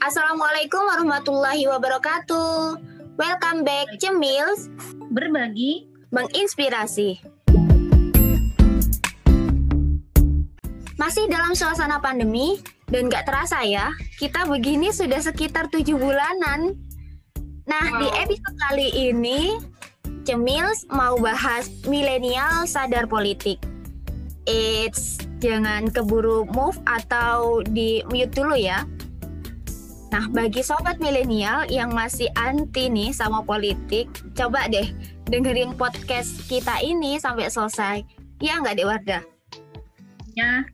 Assalamualaikum warahmatullahi wabarakatuh. Welcome back Cemils Berbagi menginspirasi. Masih dalam suasana pandemi dan gak terasa ya, kita begini sudah sekitar tujuh bulanan. Nah, di episode kali ini, Cemils mau bahas milenial sadar politik. It's jangan keburu move atau di mute dulu ya. Nah, bagi sobat milenial yang masih anti nih sama politik, coba deh dengerin podcast kita ini sampai selesai. Ya nggak, Dek Wardah? Ya,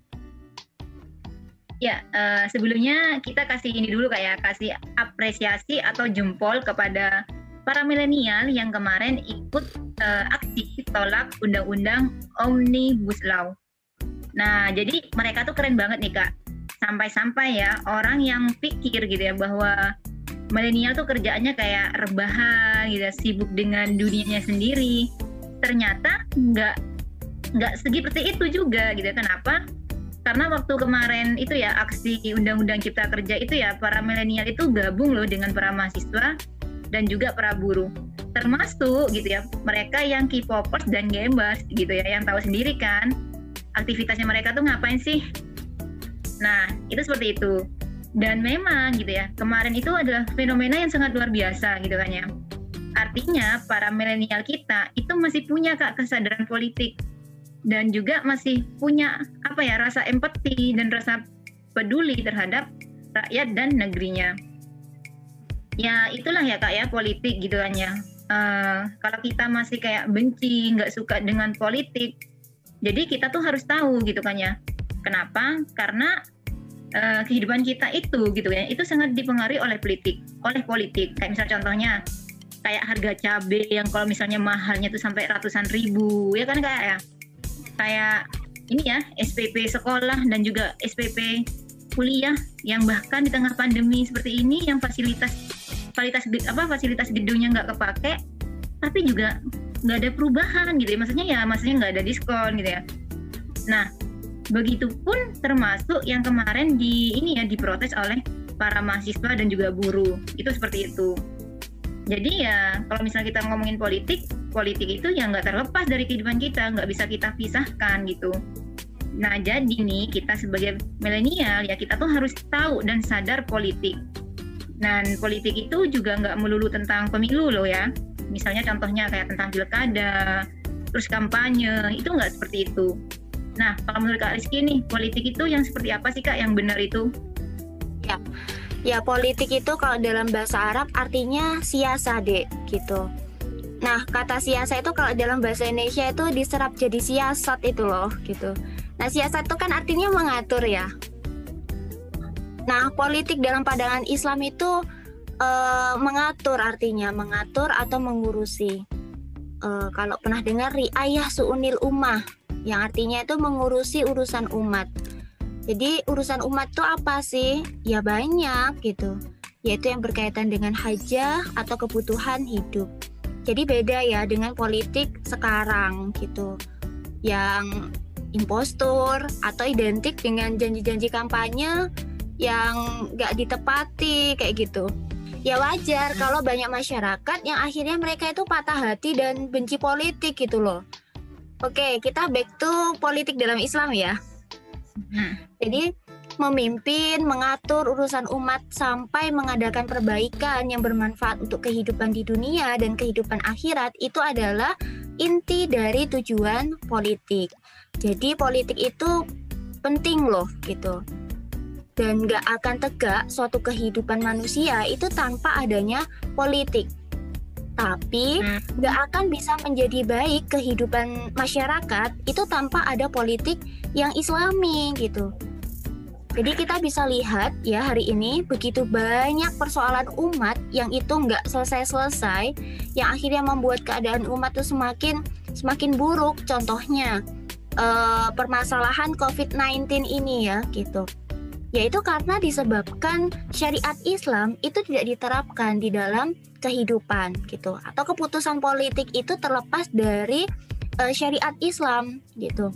ya uh, sebelumnya kita kasih ini dulu kayak kasih apresiasi atau jempol kepada para milenial yang kemarin ikut uh, aksi tolak undang-undang Omnibus Law. Nah, jadi mereka tuh keren banget nih kak sampai-sampai ya orang yang pikir gitu ya bahwa milenial tuh kerjaannya kayak rebahan gitu sibuk dengan dunianya sendiri ternyata nggak nggak seperti itu juga gitu kenapa? Karena waktu kemarin itu ya aksi undang-undang cipta kerja itu ya para milenial itu gabung loh dengan para mahasiswa dan juga para buruh. Termasuk gitu ya mereka yang K-popers dan gamers gitu ya yang tahu sendiri kan aktivitasnya mereka tuh ngapain sih Nah, itu seperti itu. Dan memang gitu ya, kemarin itu adalah fenomena yang sangat luar biasa gitu kan ya. Artinya para milenial kita itu masih punya kak kesadaran politik dan juga masih punya apa ya rasa empati dan rasa peduli terhadap rakyat dan negerinya. Ya itulah ya kak ya politik gitu kan ya. Uh, kalau kita masih kayak benci, nggak suka dengan politik, jadi kita tuh harus tahu gitu kan ya. Kenapa? Karena uh, kehidupan kita itu gitu ya itu sangat dipengaruhi oleh politik oleh politik. Kayak misal contohnya kayak harga cabai yang kalau misalnya mahalnya tuh sampai ratusan ribu ya kan kayak ya? Kayak ini ya SPP sekolah dan juga SPP kuliah yang bahkan di tengah pandemi seperti ini yang fasilitas fasilitas apa fasilitas gedungnya nggak kepake tapi juga nggak ada perubahan gitu ya. Maksudnya ya maksudnya nggak ada diskon gitu ya. Nah Begitupun termasuk yang kemarin di ini ya diprotes oleh para mahasiswa dan juga buruh. Itu seperti itu. Jadi ya kalau misalnya kita ngomongin politik, politik itu ya nggak terlepas dari kehidupan kita, nggak bisa kita pisahkan gitu. Nah jadi nih kita sebagai milenial ya kita tuh harus tahu dan sadar politik. Dan politik itu juga nggak melulu tentang pemilu loh ya. Misalnya contohnya kayak tentang pilkada, terus kampanye, itu nggak seperti itu. Nah, kalau menurut Kak Rizky nih, politik itu yang seperti apa sih Kak yang benar itu? Ya, ya politik itu kalau dalam bahasa Arab artinya siasa deh gitu. Nah, kata siasa itu kalau dalam bahasa Indonesia itu diserap jadi siasat itu loh gitu. Nah, siasat itu kan artinya mengatur ya. Nah, politik dalam pandangan Islam itu uh, mengatur artinya mengatur atau mengurusi. Uh, kalau pernah dengar riayah suunil ummah yang artinya itu mengurusi urusan umat. Jadi urusan umat itu apa sih? Ya banyak gitu. Yaitu yang berkaitan dengan hajah atau kebutuhan hidup. Jadi beda ya dengan politik sekarang gitu. Yang impostor atau identik dengan janji-janji kampanye yang nggak ditepati kayak gitu. Ya wajar kalau banyak masyarakat yang akhirnya mereka itu patah hati dan benci politik gitu loh Oke, kita back to politik dalam Islam ya. Hmm. Jadi memimpin, mengatur urusan umat sampai mengadakan perbaikan yang bermanfaat untuk kehidupan di dunia dan kehidupan akhirat itu adalah inti dari tujuan politik. Jadi politik itu penting loh gitu. Dan gak akan tegak suatu kehidupan manusia itu tanpa adanya politik tapi hmm. nggak akan bisa menjadi baik kehidupan masyarakat itu tanpa ada politik yang islami gitu. Jadi kita bisa lihat ya hari ini begitu banyak persoalan umat yang itu nggak selesai-selesai, yang akhirnya membuat keadaan umat itu semakin semakin buruk. Contohnya eh, permasalahan COVID-19 ini ya gitu yaitu karena disebabkan syariat Islam itu tidak diterapkan di dalam kehidupan gitu atau keputusan politik itu terlepas dari uh, syariat Islam gitu.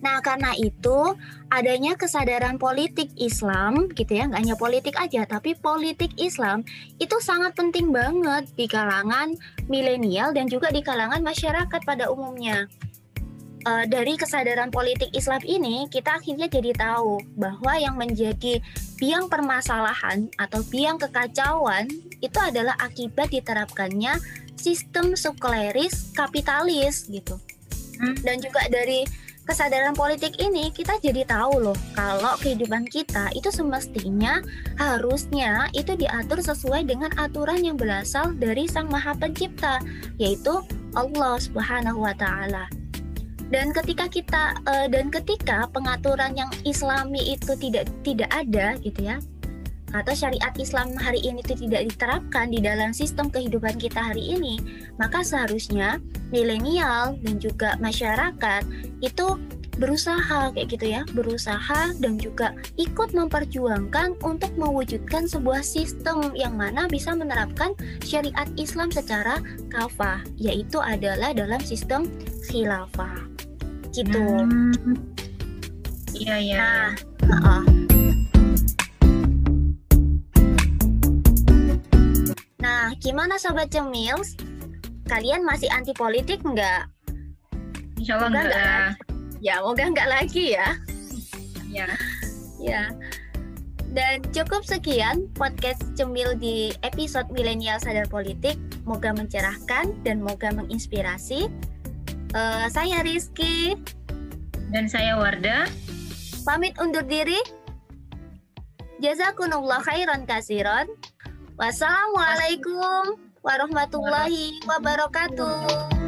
Nah, karena itu adanya kesadaran politik Islam gitu ya, nggak hanya politik aja, tapi politik Islam itu sangat penting banget di kalangan milenial dan juga di kalangan masyarakat pada umumnya. Uh, dari kesadaran politik Islam ini, kita akhirnya jadi tahu bahwa yang menjadi biang permasalahan atau biang kekacauan itu adalah akibat diterapkannya sistem sekuleris kapitalis gitu. Hmm. Dan juga dari kesadaran politik ini kita jadi tahu loh kalau kehidupan kita itu semestinya harusnya itu diatur sesuai dengan aturan yang berasal dari Sang Maha Pencipta yaitu Allah Subhanahu wa taala. Dan ketika kita uh, dan ketika pengaturan yang islami itu tidak tidak ada gitu ya, atau syariat Islam hari ini itu tidak diterapkan di dalam sistem kehidupan kita hari ini, maka seharusnya milenial dan juga masyarakat itu berusaha kayak gitu ya, berusaha dan juga ikut memperjuangkan untuk mewujudkan sebuah sistem yang mana bisa menerapkan syariat Islam secara kafah, yaitu adalah dalam sistem khilafah. Gitu. Iya, iya. Nah, uh -uh. Nah, gimana Sobat Cemils? Kalian masih anti politik nggak? Insya Allah enggak. enggak. Ya, moga nggak lagi ya. Ya. Ya. Dan cukup sekian podcast Cemil di episode Milenial Sadar Politik. Moga mencerahkan dan moga menginspirasi. Uh, saya Rizky. Dan saya Warda. Pamit undur diri. Jazakumullah khairan kasiron. Wassalamualaikum warahmatullahi wabarakatuh.